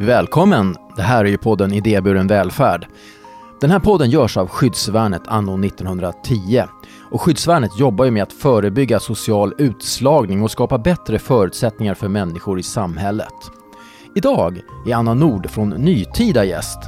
Välkommen! Det här är ju podden Idéburen välfärd. Den här podden görs av Skyddsvärnet anno 1910. Och Skyddsvärnet jobbar ju med att förebygga social utslagning och skapa bättre förutsättningar för människor i samhället. Idag är Anna Nord från Nytida gäst.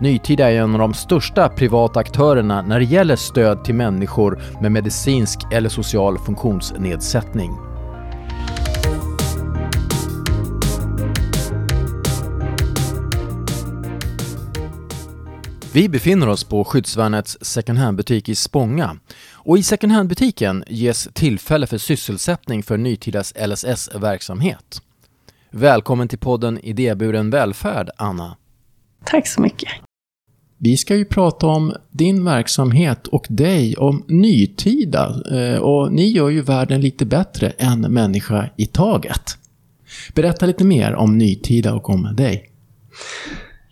Nytida är en av de största privata aktörerna när det gäller stöd till människor med medicinsk eller social funktionsnedsättning. Vi befinner oss på Skyddsvärnets second hand-butik i Spånga. Och i second hand-butiken ges tillfälle för sysselsättning för Nytidas LSS-verksamhet. Välkommen till podden Idéburen välfärd, Anna. Tack så mycket. Vi ska ju prata om din verksamhet och dig, om Nytida. Eh, och ni gör ju världen lite bättre, en människa i taget. Berätta lite mer om Nytida och om dig.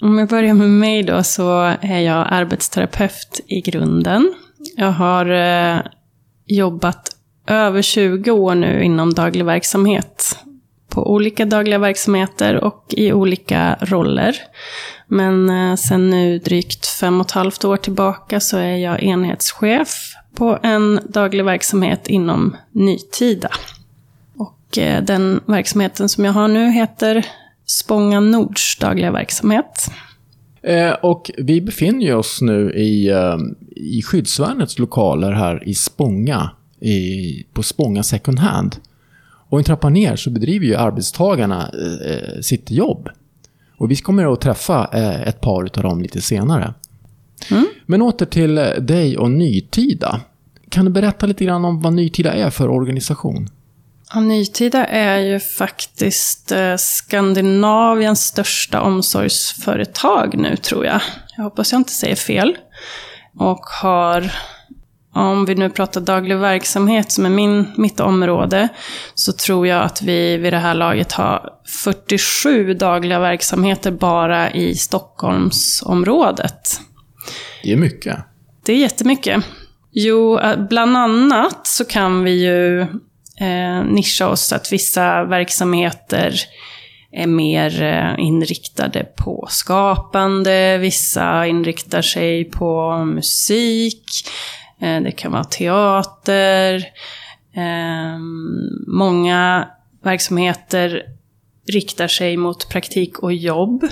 Om jag börjar med mig då så är jag arbetsterapeut i grunden. Jag har eh, jobbat över 20 år nu inom daglig verksamhet. På olika dagliga verksamheter och i olika roller. Men eh, sen nu drygt fem och ett halvt år tillbaka så är jag enhetschef på en daglig verksamhet inom Nytida. Och eh, den verksamheten som jag har nu heter Spånga Nords dagliga verksamhet. Eh, och vi befinner oss nu i, eh, i skyddsvärnets lokaler här i Spånga, i, på Spånga second hand. Och en trappa ner så bedriver ju arbetstagarna eh, sitt jobb. Och vi kommer att träffa eh, ett par av dem lite senare. Mm. Men åter till dig och Nytida. Kan du berätta lite grann om vad Nytida är för organisation? Ja, Nytida är ju faktiskt eh, Skandinaviens största omsorgsföretag nu, tror jag. Jag hoppas jag inte säger fel. Och har, om vi nu pratar daglig verksamhet som är min, mitt område, så tror jag att vi vid det här laget har 47 dagliga verksamheter bara i Stockholmsområdet. Det är mycket. Det är jättemycket. Jo, eh, bland annat så kan vi ju eh, nischa oss, att vissa verksamheter är mer eh, inriktade på skapande, vissa inriktar sig på musik, eh, det kan vara teater. Eh, många verksamheter riktar sig mot praktik och jobb.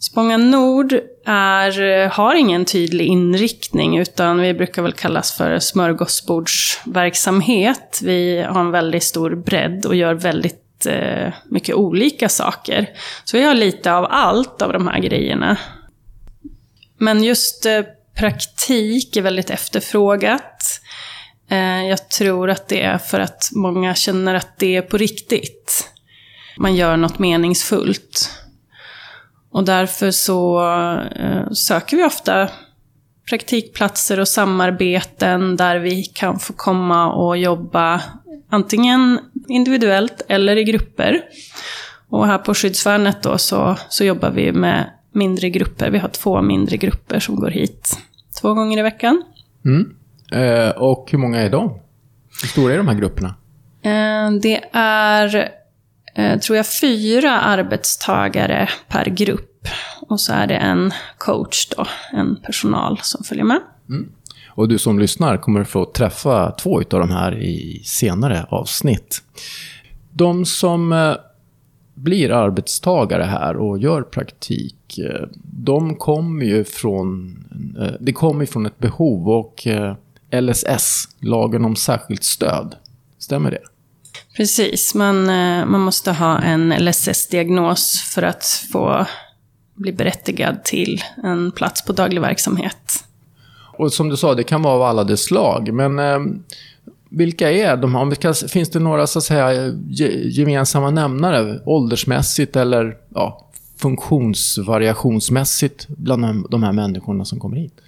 Spånga Nord är, har ingen tydlig inriktning, utan vi brukar väl kallas för smörgåsbordsverksamhet. Vi har en väldigt stor bredd och gör väldigt eh, mycket olika saker. Så vi har lite av allt av de här grejerna. Men just eh, praktik är väldigt efterfrågat. Eh, jag tror att det är för att många känner att det är på riktigt. Man gör något meningsfullt. Och därför så eh, söker vi ofta praktikplatser och samarbeten där vi kan få komma och jobba antingen individuellt eller i grupper. Och här på Skyddsvärnet då så, så jobbar vi med mindre grupper. Vi har två mindre grupper som går hit två gånger i veckan. Mm. Eh, och hur många är de? Hur stora är de här grupperna? Eh, det är Eh, tror jag, fyra arbetstagare per grupp. Och så är det en coach då, en personal som följer med. Mm. Och du som lyssnar kommer få träffa två av de här i senare avsnitt. De som eh, blir arbetstagare här och gör praktik, eh, de kommer ju från, det kommer från ett behov och LSS, lagen om särskilt stöd. Stämmer det? Precis, man, eh, man måste ha en LSS-diagnos för att få bli berättigad till en plats på daglig verksamhet. Och som du sa, det kan vara av alla dess slag. Men eh, vilka är de? Om kan, finns det några så att säga, gemensamma nämnare åldersmässigt eller ja, funktionsvariationsmässigt bland de här människorna som kommer hit?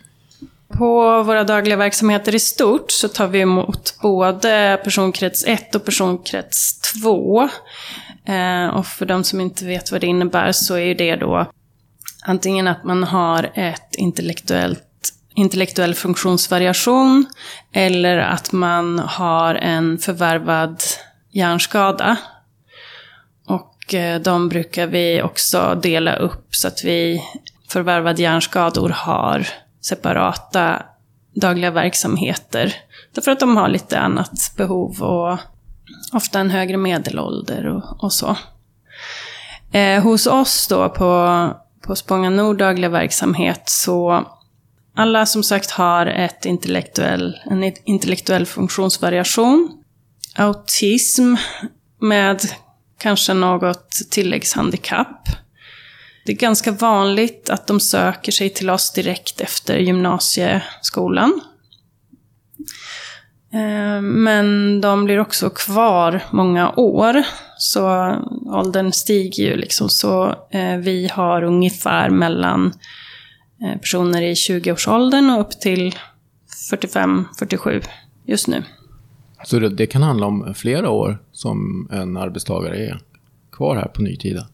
På våra dagliga verksamheter i stort så tar vi emot både personkrets 1 och personkrets 2. Eh, och för de som inte vet vad det innebär så är det då antingen att man har ett intellektuellt intellektuell funktionsvariation eller att man har en förvärvad hjärnskada. Och eh, de brukar vi också dela upp så att vi förvärvade hjärnskador har separata dagliga verksamheter. Därför att de har lite annat behov och ofta en högre medelålder och, och så. Eh, hos oss då på, på Spånga Nord dagliga verksamhet så alla som sagt har ett intellektuell, en intellektuell funktionsvariation. Autism med kanske något tilläggshandikapp. Det är ganska vanligt att de söker sig till oss direkt efter gymnasieskolan. Eh, men de blir också kvar många år. Så åldern stiger ju liksom. Så eh, vi har ungefär mellan eh, personer i 20-årsåldern och upp till 45-47 just nu. Så det, det, kan handla om flera år som en arbetstagare är kvar här på Nytida?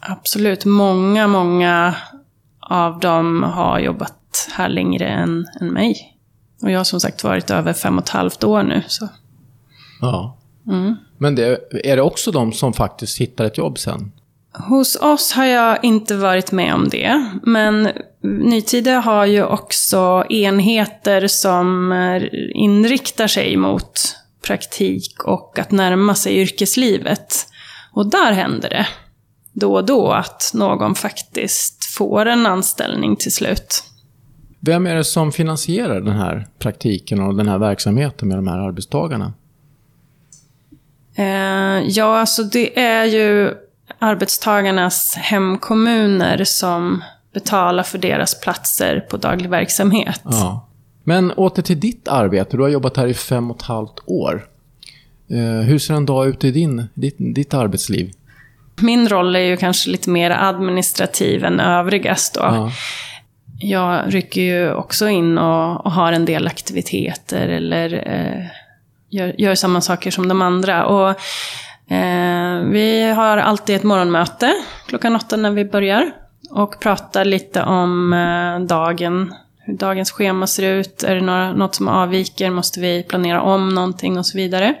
Absolut. Många, många av dem har jobbat här längre än, än mig. Och jag har som sagt varit över fem och ett halvt år nu. Så. Ja. Mm. Men det, är det också de som faktiskt hittar ett jobb sen? Hos oss har jag inte varit med om det. Men Nytida har ju också enheter som inriktar sig mot praktik och att närma sig yrkeslivet. Och där händer det då och då att någon faktiskt får en anställning till slut. Vem är det som finansierar den här praktiken och den här verksamheten med de här arbetstagarna? Eh, ja, alltså det är ju arbetstagarnas hemkommuner som betalar för deras platser på daglig verksamhet. Ja. Men åter till ditt arbete. Du har jobbat här i fem och ett halvt år. Eh, hur ser en dag ut i din, ditt, ditt arbetsliv? Min roll är ju kanske lite mer administrativ än övrigas då. Ja. Jag rycker ju också in och, och, har en del aktiviteter eller eh, gör, gör, samma saker som de andra. Och, eh, vi har alltid ett morgonmöte klockan åtta när vi börjar och pratar lite om eh, dagen, hur dagens schema ser ut. Är det några, något som avviker? Måste vi planera om någonting och så vidare.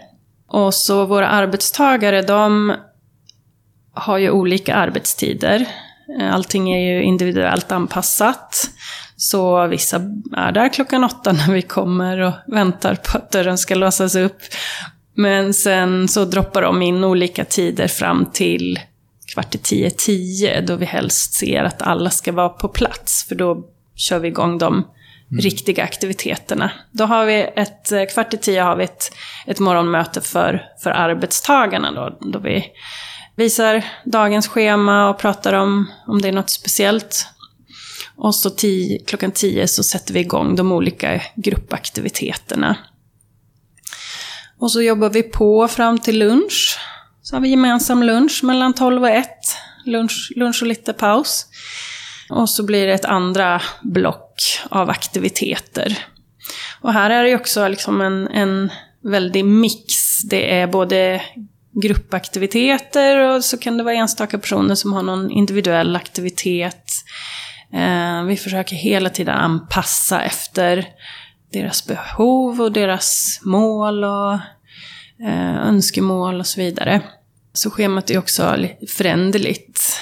Och så våra arbetstagare, de har ju olika arbetstider. Eh, allting är ju individuellt anpassat. Så vissa är där klockan åtta när vi kommer och väntar på att dörren ska låsas upp. Men sen så droppar de in olika tider fram till kvart i tio, tio, då vi helst ser att alla ska vara på plats. För då kör vi igång de mm. riktiga aktiviteterna. Då har vi ett, eh, kvart i tio har vi ett, ett morgonmöte för, för arbetstagarna då, då vi visar dagens schema och pratar om om det är något speciellt. Och så tio, klockan tio så sätter vi igång de olika gruppaktiviteterna. Och så jobbar vi på fram till lunch. Så har vi gemensam lunch mellan 12 och 1. Lunch, lunch och lite paus. Och så blir det ett andra block av aktiviteter. Och här är det också liksom en, en väldig mix. Det är både gruppaktiviteter och så kan det vara enstaka personer som har någon individuell aktivitet. Eh, vi försöker hela tiden anpassa efter deras behov och deras mål och eh, önskemål och så vidare. Så schemat är också föränderligt.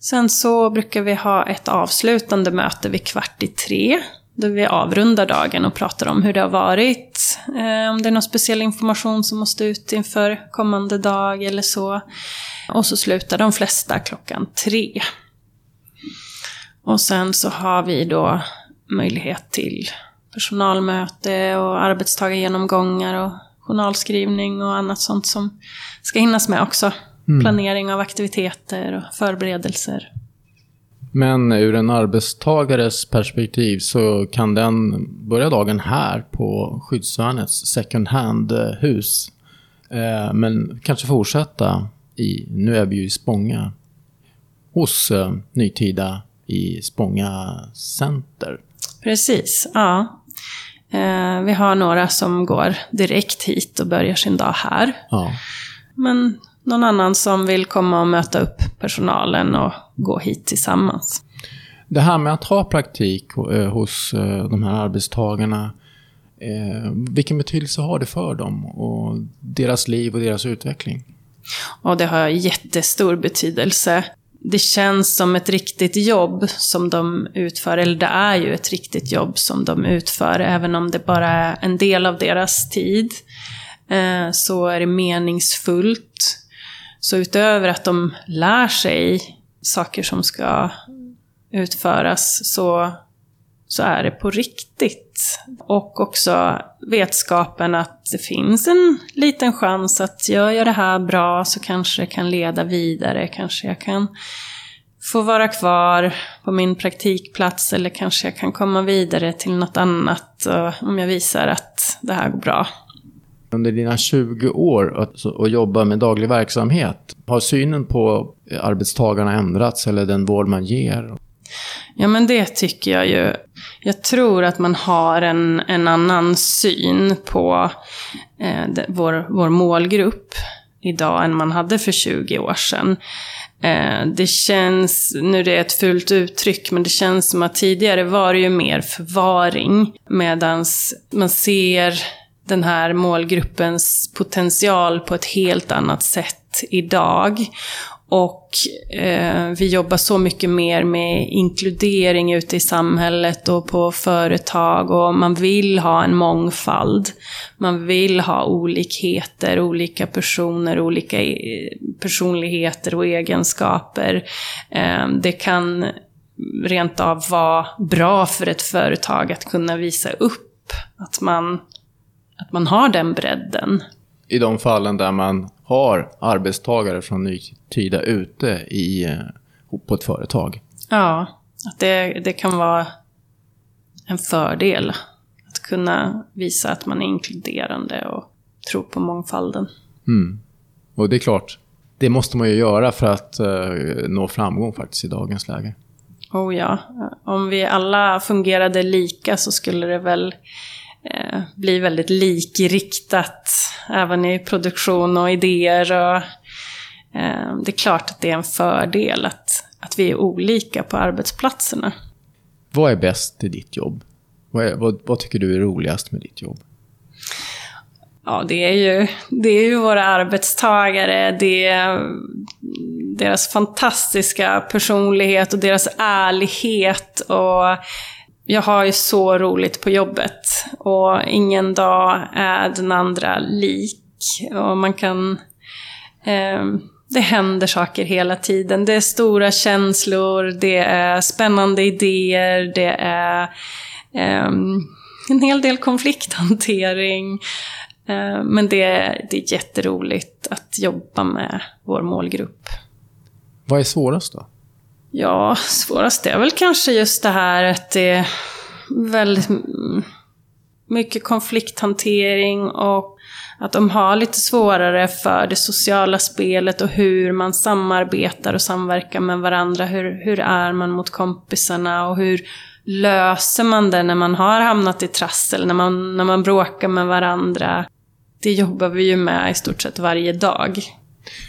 Sen så brukar vi ha ett avslutande möte vid kvart i tre då vi avrundar dagen och pratar om hur det har varit. Eh, om det är någon speciell information som måste ut inför kommande dag eller så. Och så slutar de flesta klockan tre. Och sen så har vi då möjlighet till personalmöte och arbetstagargenomgångar och journalskrivning och annat sånt som ska hinnas med också. Mm. Planering av aktiviteter och förberedelser. Men ur en arbetstagares perspektiv så kan den börja dagen här på skyddsvärnets second hand-hus. Eh, men kanske fortsätta i, nu är vi ju i Spånga, hos eh, Nytida i Spånga Center. Precis, ja. Eh, vi har några som går direkt hit och börjar sin dag här. Ja. Men någon annan som vill komma och möta upp personalen och gå hit tillsammans. Det här med att ha praktik eh, hos eh, de här arbetstagarna, eh, vilken betydelse har det för dem och deras liv och deras utveckling? Och det har jättestor betydelse. Det känns som ett riktigt jobb som de utför, eller det är ju ett riktigt jobb som de utför, även om det bara är en del av deras tid. Så är det meningsfullt. Så utöver att de lär sig saker som ska utföras så, så är det på riktigt. Och också vetskapen att det finns en liten chans att gör jag det här bra så kanske det kan leda vidare, kanske jag kan få vara kvar på min praktikplats eller kanske jag kan komma vidare till något annat om jag visar att det här går bra. Under dina 20 år att, jobba med daglig verksamhet, har synen på arbetstagarna ändrats eller den vård man ger? Ja, men det tycker jag ju. Jag tror att man har en, en annan syn på eh, de, vår, vår målgrupp idag än man hade för 20 år sedan. Eh, det känns, nu är det ett fult uttryck, men det känns som att tidigare var det ju mer förvaring. Medan man ser den här målgruppens potential på ett helt annat sätt idag. Och eh, vi jobbar så mycket mer med inkludering ute i samhället och på företag och man vill ha en mångfald. Man vill ha olikheter, olika personer, olika eh, personligheter och egenskaper. Eh, det kan rent av vara bra för ett företag att kunna visa upp att man att man har den bredden. I de fallen där man har arbetstagare från Nytida ute i, eh, på ett företag? Ja, att det, det kan vara en fördel. Att kunna visa att man är inkluderande och tror på mångfalden. Mm. Och det är klart, det måste man ju göra för att uh, nå framgång faktiskt i dagens läge. Oh ja, om vi alla fungerade lika så skulle det väl eh, blir väldigt likriktat även i produktion och idéer. Och, eh, det är klart att det är en fördel att, att vi är olika på arbetsplatserna. Vad är bäst i ditt jobb? Vad, är, vad, vad tycker du är roligast med ditt jobb? Ja, det är ju, det är ju våra arbetstagare, det är deras fantastiska personlighet och deras ärlighet och jag har ju så roligt på jobbet och ingen dag är den andra lik. Och man kan... Eh, det händer saker hela tiden. Det är stora känslor, det är spännande idéer, det är eh, en hel del konflikthantering. Eh, men det, det är jätteroligt att jobba med vår målgrupp. Vad är svårast då? Ja, svårast är väl kanske just det här att det är väldigt mycket konflikthantering och att de har lite svårare för det sociala spelet och hur man samarbetar och samverkar med varandra. Hur, hur är man mot kompisarna och hur löser man det när man har hamnat i trassel, när man, när man bråkar med varandra. Det jobbar vi ju med i stort sett varje dag.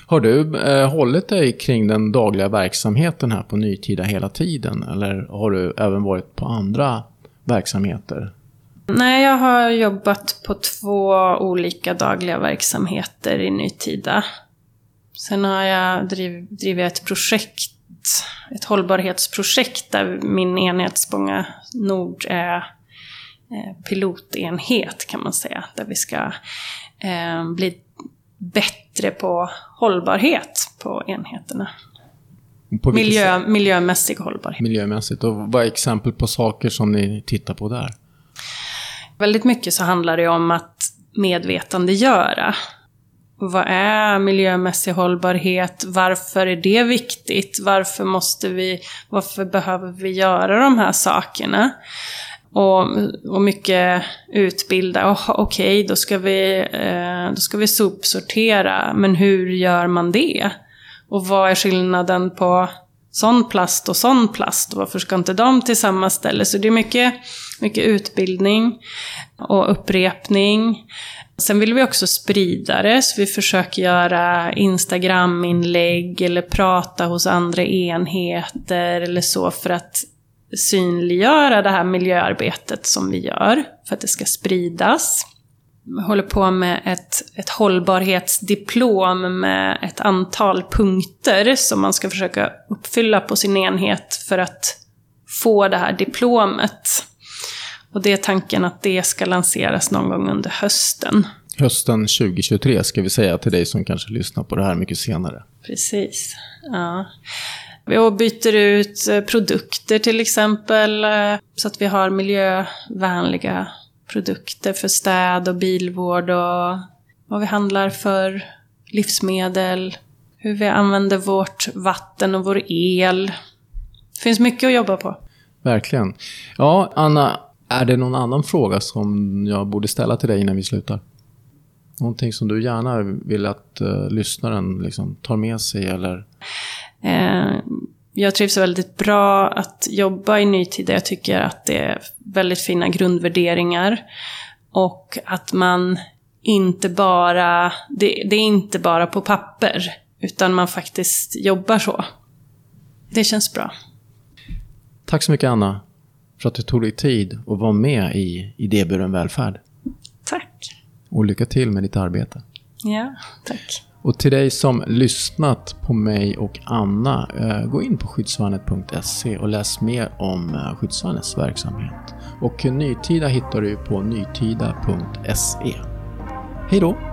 Har du eh, hållit dig kring den dagliga verksamheten här på Nytida hela tiden? Eller har du även varit på andra verksamheter? Nej, jag har jobbat på två olika dagliga verksamheter i Nytida. Sen har jag driv, drivit ett projekt, ett hållbarhetsprojekt där min enhet Spånga Nord är eh, pilotenhet kan man säga. Där vi ska eh, bli bättre på hållbarhet på enheterna. På Miljö, miljömässig hållbarhet. Miljömässigt. Och vad är exempel på saker som ni tittar på där? Väldigt mycket så handlar det om att medvetandegöra. Vad är miljömässig hållbarhet? Varför är det viktigt? Varför måste vi, varför behöver vi göra de här sakerna? Och, och mycket utbilda. Oh, Okej, okay, då, ska vi, eh, då ska vi sopsortera. Men hur gör man det? Och vad är skillnaden på sån plast och sån plast? Varför ska inte de till samma ställe? Så det är mycket, mycket utbildning och upprepning. Sen vill vi också sprida det, så vi försöker göra Instagram-inlägg eller prata hos andra enheter eller så för att synliggöra det här miljöarbetet som vi gör, för att det ska spridas. håller på med ett, ett hållbarhetsdiplom med ett antal punkter som man ska försöka uppfylla på sin enhet för att få det här diplomet. Och det är tanken att det ska lanseras någon gång under hösten. Hösten 2023 ska vi säga till dig som kanske lyssnar på det här mycket senare. Precis. Ja. Vi byter ut eh, produkter till exempel, eh, så att vi har miljövänliga produkter för städ och bilvård och vad vi handlar för livsmedel, hur vi använder vårt vatten och vår el. Det finns mycket att jobba på. Verkligen. Ja, Anna, är det någon annan fråga som jag borde ställa till dig innan vi slutar? Någonting som du gärna vill att uh, lyssnaren liksom tar med sig eller? Eh, jag trivs väldigt bra att jobba i Nytida. Jag tycker att det är väldigt fina grundvärderingar. Och att man inte bara, det, det är inte bara på papper, utan man faktiskt jobbar så. Det känns bra. Tack så mycket Anna, för att du tog dig tid att vara med i Idéburen välfärd. Tack. Och lycka till med ditt arbete. Ja, tack. Och till dig som lyssnat på mig och Anna, eh, gå in på skyddsvärnet.se och läs mer om eh, Skyddsvärnets verksamhet. Och Nytida hittar du på nytida.se. Hej då!